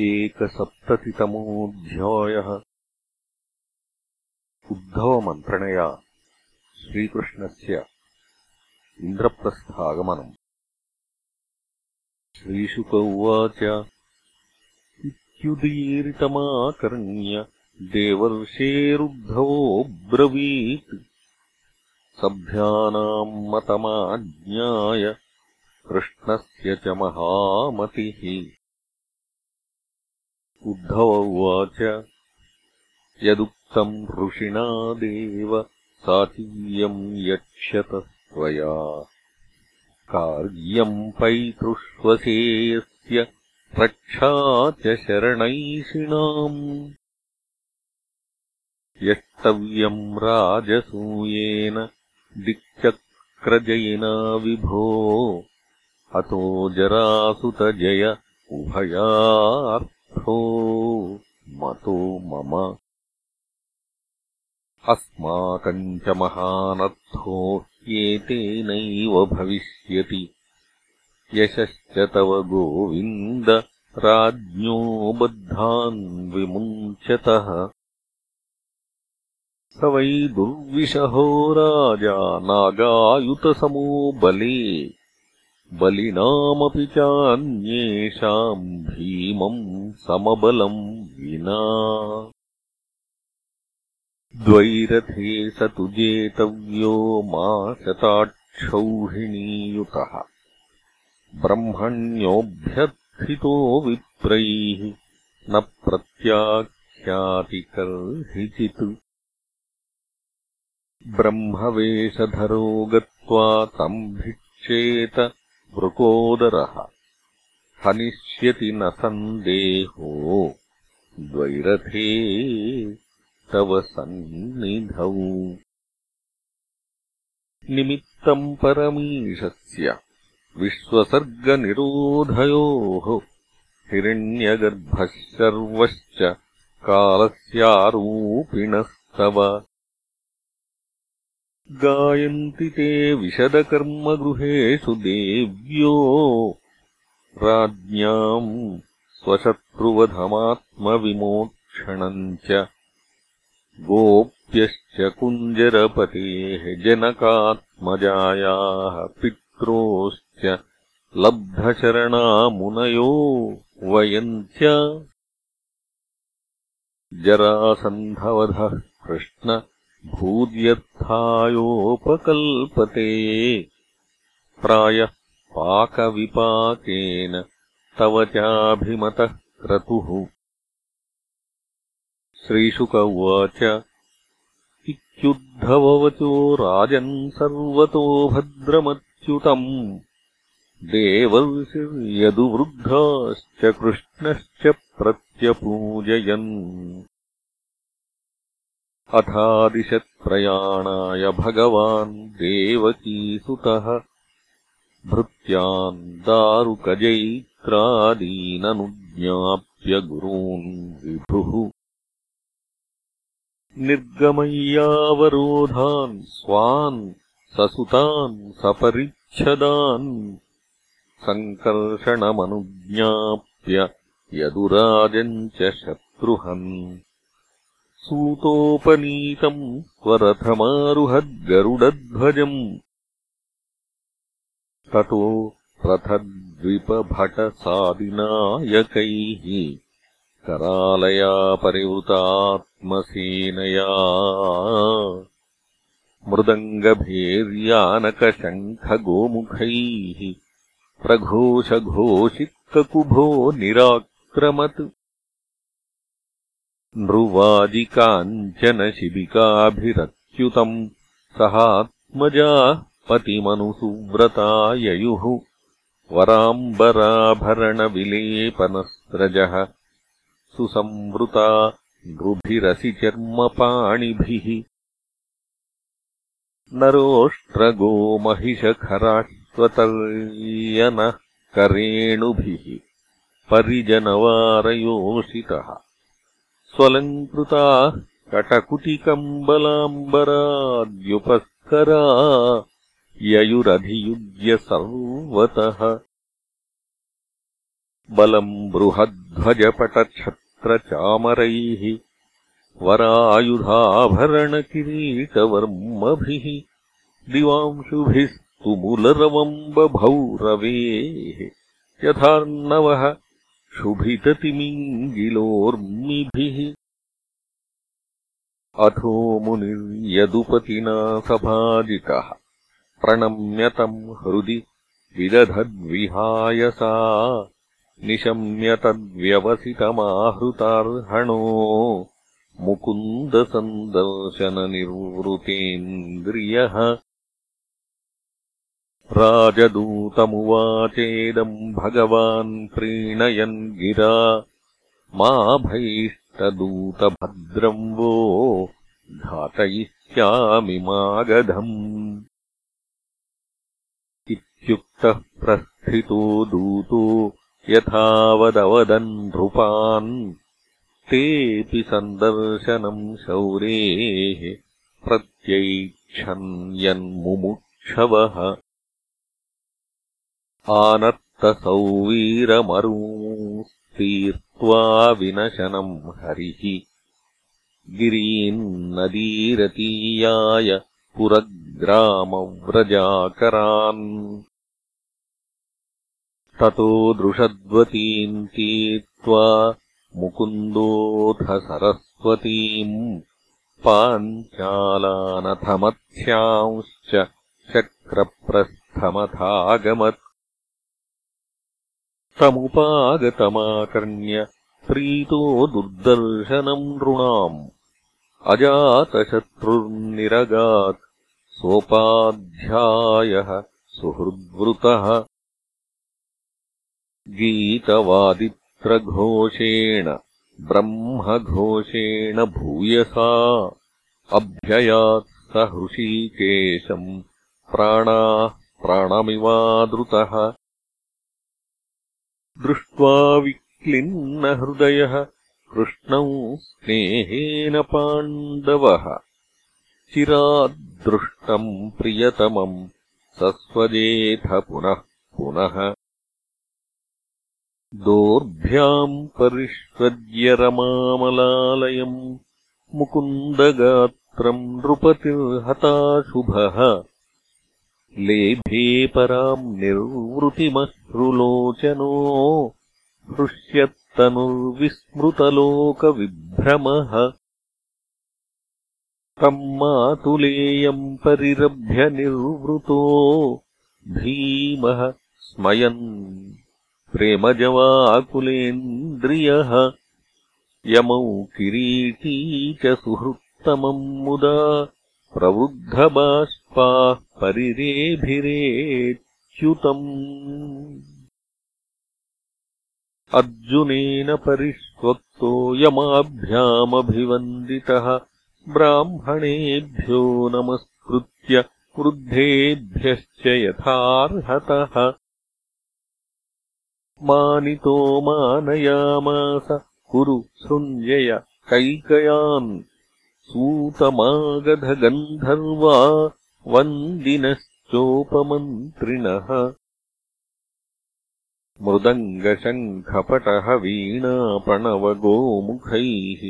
एकसप्ततितमोऽध्यायः। उद्धवमन्त्रणया श्रीकृष्णस्य इन्द्रप्रस्थागमनम्। श्रीशुक उवाच इत्युदीरितमाकर्ण्य देवर्षेरुद्धवोऽब्रवीत्। सभ्यानाम् मतमाज्ञाय कृष्णस्य च महामतिः उद्धव उवाच यदुक्तम् ऋषिणा देव साचीयम् यक्षतस्त्वया कार्यम् पैतृष्वसेयस्य रक्षा च शरणैषिणाम्। यष्टव्यम् राजसूयेन दिक्चक्रजयिना विभो अतो जरासुतजय मतो मम। अस्माकम् च महानर्थो ह्येतेनैव भविष्यति। यशश्च तव गोविन्द राज्ञो बद्धान् विमुञ्चतः। स वै दुर्विशहो राजा नागायुतसमो बले बलिनामपि चान्येषाम् भीमम् समबलम् विना। द्वैरथे स तु जेतव्यो मा शताक्षौहिणीयुतः ब्रह्मण्योऽभ्यर्थितो विप्रैः न प्रत्याख्यातिकर्हिचित्। ब्रह्मवेषधरो गत्वा तम् भिक्षेत वृकोदरः हनिष्यति न सन्देहो। द्वैरथे तव सन्निधौ। निमित्तम् परमीशस्य विश्वसर्गनिरोधयोः। हिरण्यगर्भः सर्वश्च कालस्यारूपिणस्तव गायन्ति ते विशदकर्मगृहेषु देव्यो राज्ञाम् स्वशत्रुवधमात्मविमोक्षणम् च। गोप्यश्च कुञ्जरपतेः जनकात्मजायाः पित्रोश्च लब्धशरणामुनयो वयम् च जरासन्धवधः कृष्ण भूद्यर्थायोपकल्पते। प्रायः पाकविपाकेन तव चाभिमतः क्रतुः। श्रीशुक उवाच इत्युद्धववचो राजन् सर्वतो भद्रमच्युतम्। देवर्षिर्यदुवृद्धाश्च कृष्णश्च प्रत्यपूजयन् अथादिशत्प्रयाणाय भगवान् देवकीसुतः भृत्यान् दारुकजैत्रादीननुज्ञाप्य गुरून् विभुः। निर्गमय्यावरोधान् स्वान् ससुतान् सपरिच्छदान् सङ्कर्षणमनुज्ञाप्य यदुराजम् च शत्रुहन् सूतोपनीतम् स्वरथमारुहद्गरुडध्वजम्। ततो रथद्विपभटसादिनायकैः करालया परिवृतात्मसेनया। मृदङ्गभेर्यानकशङ्खगोमुखैः प्रघोषघोषित्ककुभो निराक्रमत् नृवाजिकाञ्चनशिबिकाभिरच्युतम् सहात्मजाः पतिमनुसुव्रता ययुः वराम्बराभरणविलेपनस्रजः सुसंवृता नृभिरसिचर्मपाणिभिः नरोष्ट्रगोमहिषखराश्वतर्यनः करेणुभिः परिजनवारयोषितः स्वलङ्कृताः कटकुटिकम्बलाम्बराद्युपस्करा ययुरधियुज्य सर्वतः। बलम् बृहद् ध्वजपटच्छत्रचामरैः वरायुधाभरणकिरीटवर्मभिः दिवांशुभिस्तु मुलरवम्बभौ रवेः यथार्णवः शुभिततिमिङ्गिलोर्मिभिः। अथो मुनिर्यदुपतिना सभाजितः प्रणम्यतम् हृदि विदधद्विहायसा। निशम्यतद्व्यवसितमाहृतार्हणो। मुकुन्दसन्दर्शननिर्वृतेन्द्रियः राजदूतमुवाचेदम् भगवान् प्रीणयन् गिरा। मा भैष्टदूतभद्रम् वो घातयिष्यामि मागधम्। इत्युक्तः प्रस्थितो दूतो यथावदवदन् नृपान्। तेऽपि सन्दर्शनम् शौरेः प्रत्यैक्षन् यन्मुमुक्षवः आनत्तसौवीरमरूंस्तीर्त्वा विनशनम् हरिः। गिरीन्नदीरतीयाय पुरग्रामव्रजाकरान्। ततो दृषद्वतीम् तीर्त्वा मुकुन्दोऽथ सरस्वतीम् पाञ्चालानथमत्स्यांश्च शक्रप्रस्थमथागमत् तमुपागतमाकर्ण्य प्रीतो दुर्दर्शनम् नृणाम्। अजातशत्रुर्निरगात् सोपाध्यायः सुहृद्वृतः। गीतवादित्रघोषेण ब्रह्मघोषेण भूयसा। अभ्ययात् स हृषीकेशम् प्राणाः प्राणमिवादृतः दृष्ट्वा विक्लिन्नहृदयः कृष्णौ स्नेहेन पाण्डवः। चिराद्दृष्टम् प्रियतमम् सस्वजेथ पुनः पुनः। दोर्भ्याम् परिष्वज्य रमामलालयम् मुकुन्दगात्रम् नृपतिर्हताशुभः लेभे पराम् निर्वृतिमश्रुलोचनो हृष्यत्तनुर्विस्मृतलोकविभ्रमः तम् मातुलेयम् परिरभ्य निर्वृतो भीमः स्मयन् प्रेमजवाकुलेन्द्रियः यमौ किरीटी च सुहृत्तमम् मुदा प्रवृद्धबाष्पाः परिरेभिरेच्युतम् अर्जुनेन परिष्वक्तो यमाभ्यामभिवन्दितः। ब्राह्मणेभ्यो नमस्कृत्य वृद्धेभ्यश्च यथार्हतः। मानितो मानयामास। कुरु सृञ्जय कैकयान् सूतमागधगन्धर्वा वन्दिनश्चोपमन्त्रिणः। मृदङ्गशङ्खपटः वीणापणवगोमुखैः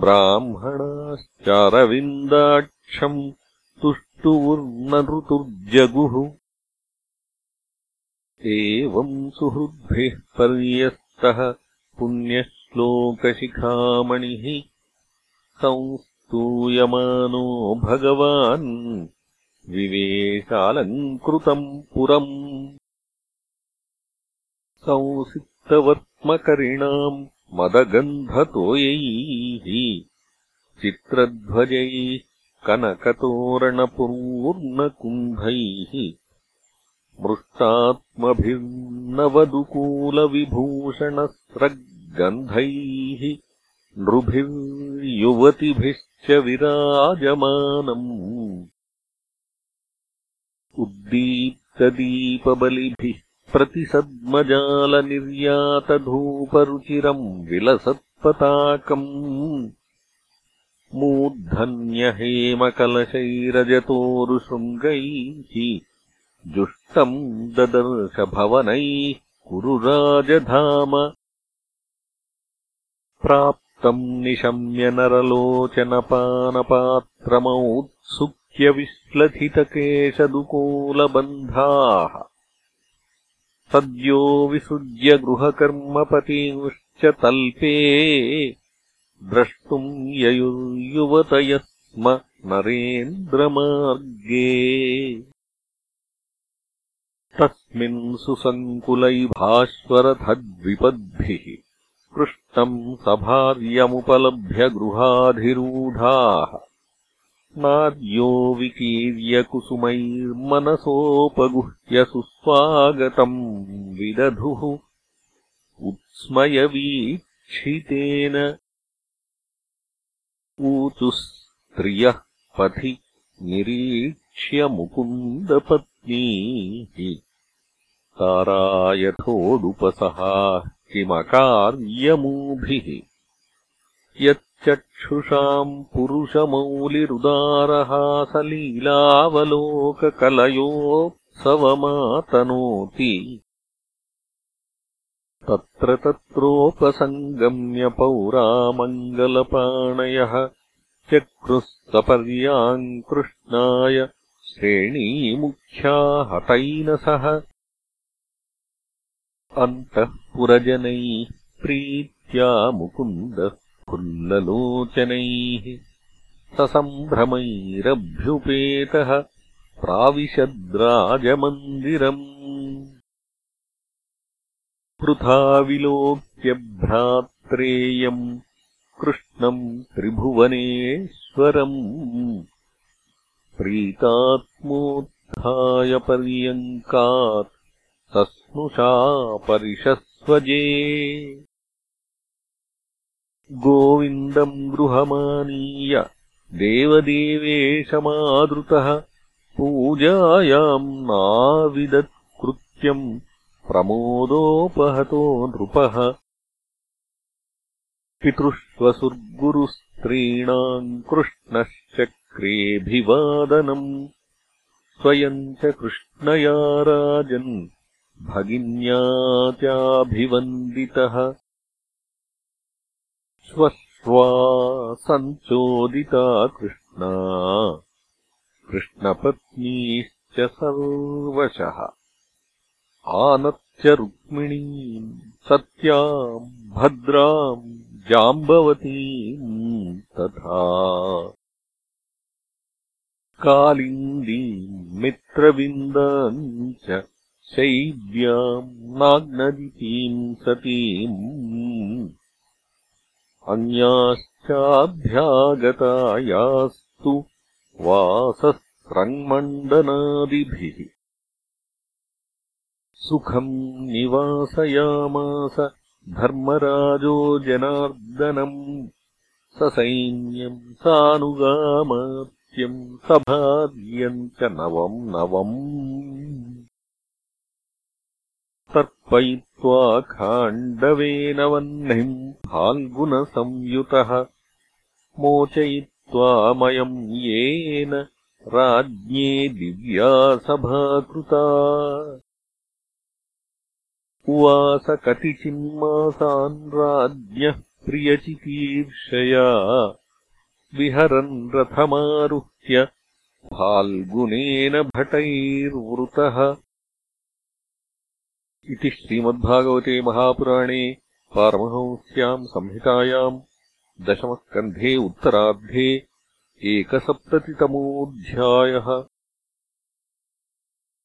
ब्राह्मणाश्चारविन्दाक्षम् तुष्टुवुर्नऋतुर्जगुः एवम् सुहृद्भिः पर्यस्तः पुण्यश्लोकशिखामणिः संस्तूयमानो भगवान् विवेशालङ्कृतम् पुरम् संसिक्तवर्त्मकरिणाम् मदगन्धतोयैः चित्रध्वजैः कनकतोरणपूर्णकुम्भैः मृष्टात्मभिर्नवदुकूलविभूषणस्रग्गन्धैः नृभिर्युवतिभिश्च विराजमानम्। उद्दीप्तदीपबलिभिः प्रतिसद्मजालनिर्यातधूपरुचिरम् विलसत्पताकम्। मूर्धन्यहेमकलशैरजतोरुशृङ्गैः जुष्टम् ददर्शभवनैः कुरु राजधाम प्राप्तम् निशम्य नरलोचनपानपात्रमौत्सुक्यविश्लथितकेशदुकूलबन्धाः सद्यो विसृज्य गृहकर्मपतींश्च तल्पे द्रष्टुम् ययुर्युवतयः स्म नरेन्द्रमार्गे। तस्मिन् सुसङ्कुलैभाश्वरथद्विपद्भिः पृष्टम् सभार्यमुपलभ्य गृहाधिरूढाः नार्यो विकीर्यकुसुमैर्मनसोपगुह्य सुस्वागतम् विदधुः। उत्स्मयवीक्षितेन ऊचुः स्त्रियः पथि निरीक्ष्य मुकुन्दपत्नीः। तारायथोडुपसहा किमकार्यमूभिः यच्चक्षुषाम् पुरुषमौलिरुदारहासलीलावलोककलयोत्सवमातनोति। तत्र तत्रोपसङ्गम्य पौरामङ्गलपाणयः चक्रुः सपर्याम् कृष्णाय श्रेणीमुख्या हतैनसः अन्तःपुरजनैः प्रीत्या मुकुन्दः फुल्ललोचनैः ससम्भ्रमैरभ्युपेतः प्राविशद्राजमन्दिरम् पृथा विलोक्य भ्रात्रेयम् कृष्णम् त्रिभुवनेश्वरम् प्रीतात्मोत्थाय पर्यङ्कात् सस्नुषा परिशस्वजे गोविन्दम् गृहमानीय देवदेवेशमादृतः पूजायाम् नाविदत्कृत्यम् प्रमोदोपहतो नृपः। पितृष्वसुर्गुरुस्त्रीणाम् कृष्णश्चक्रेऽभिवादनम् स्वयम् च कृष्णया राजन् भगिन्या चाभिवन्दितः श्वश्वा सञ्चोदिता कृष्णा। कृष्णपत्नीश्च सर्वशः। आनत्य रुक्मिणीम् सत्याम् भद्राम् जाम्बवतीम् तथा। कालिन्दीम् मित्रविन्दाम् च शैव्याम् नाग्नदितीम् सतीम् अन्याश्चाभ्यागतायास्तु वासस्रङ्मण्डनादिभिः। सुखम् निवासयामास धर्मराजो जनार्दनम् ससैन्यम् सानुगामात्यम् सभार्यम् च नवम् नवम् तर्पयित्वा खाण्डवेन वह्निम् फाल्गुनसंयुतः मोचयित्वामयम् येन राज्ञे दिव्या सभाकृता उवास कतिचिन्मासान् राज्ञः प्रियचिकीर्षया विहरन् रथमारुह्य फाल्गुनेन भटैर्वृतः इति श्रीमद्भागवते महापुराणे पारमहंस्याम् संहितायाम् दशमः कन्धे उत्तरार्धे एकसप्ततितमोऽध्यायः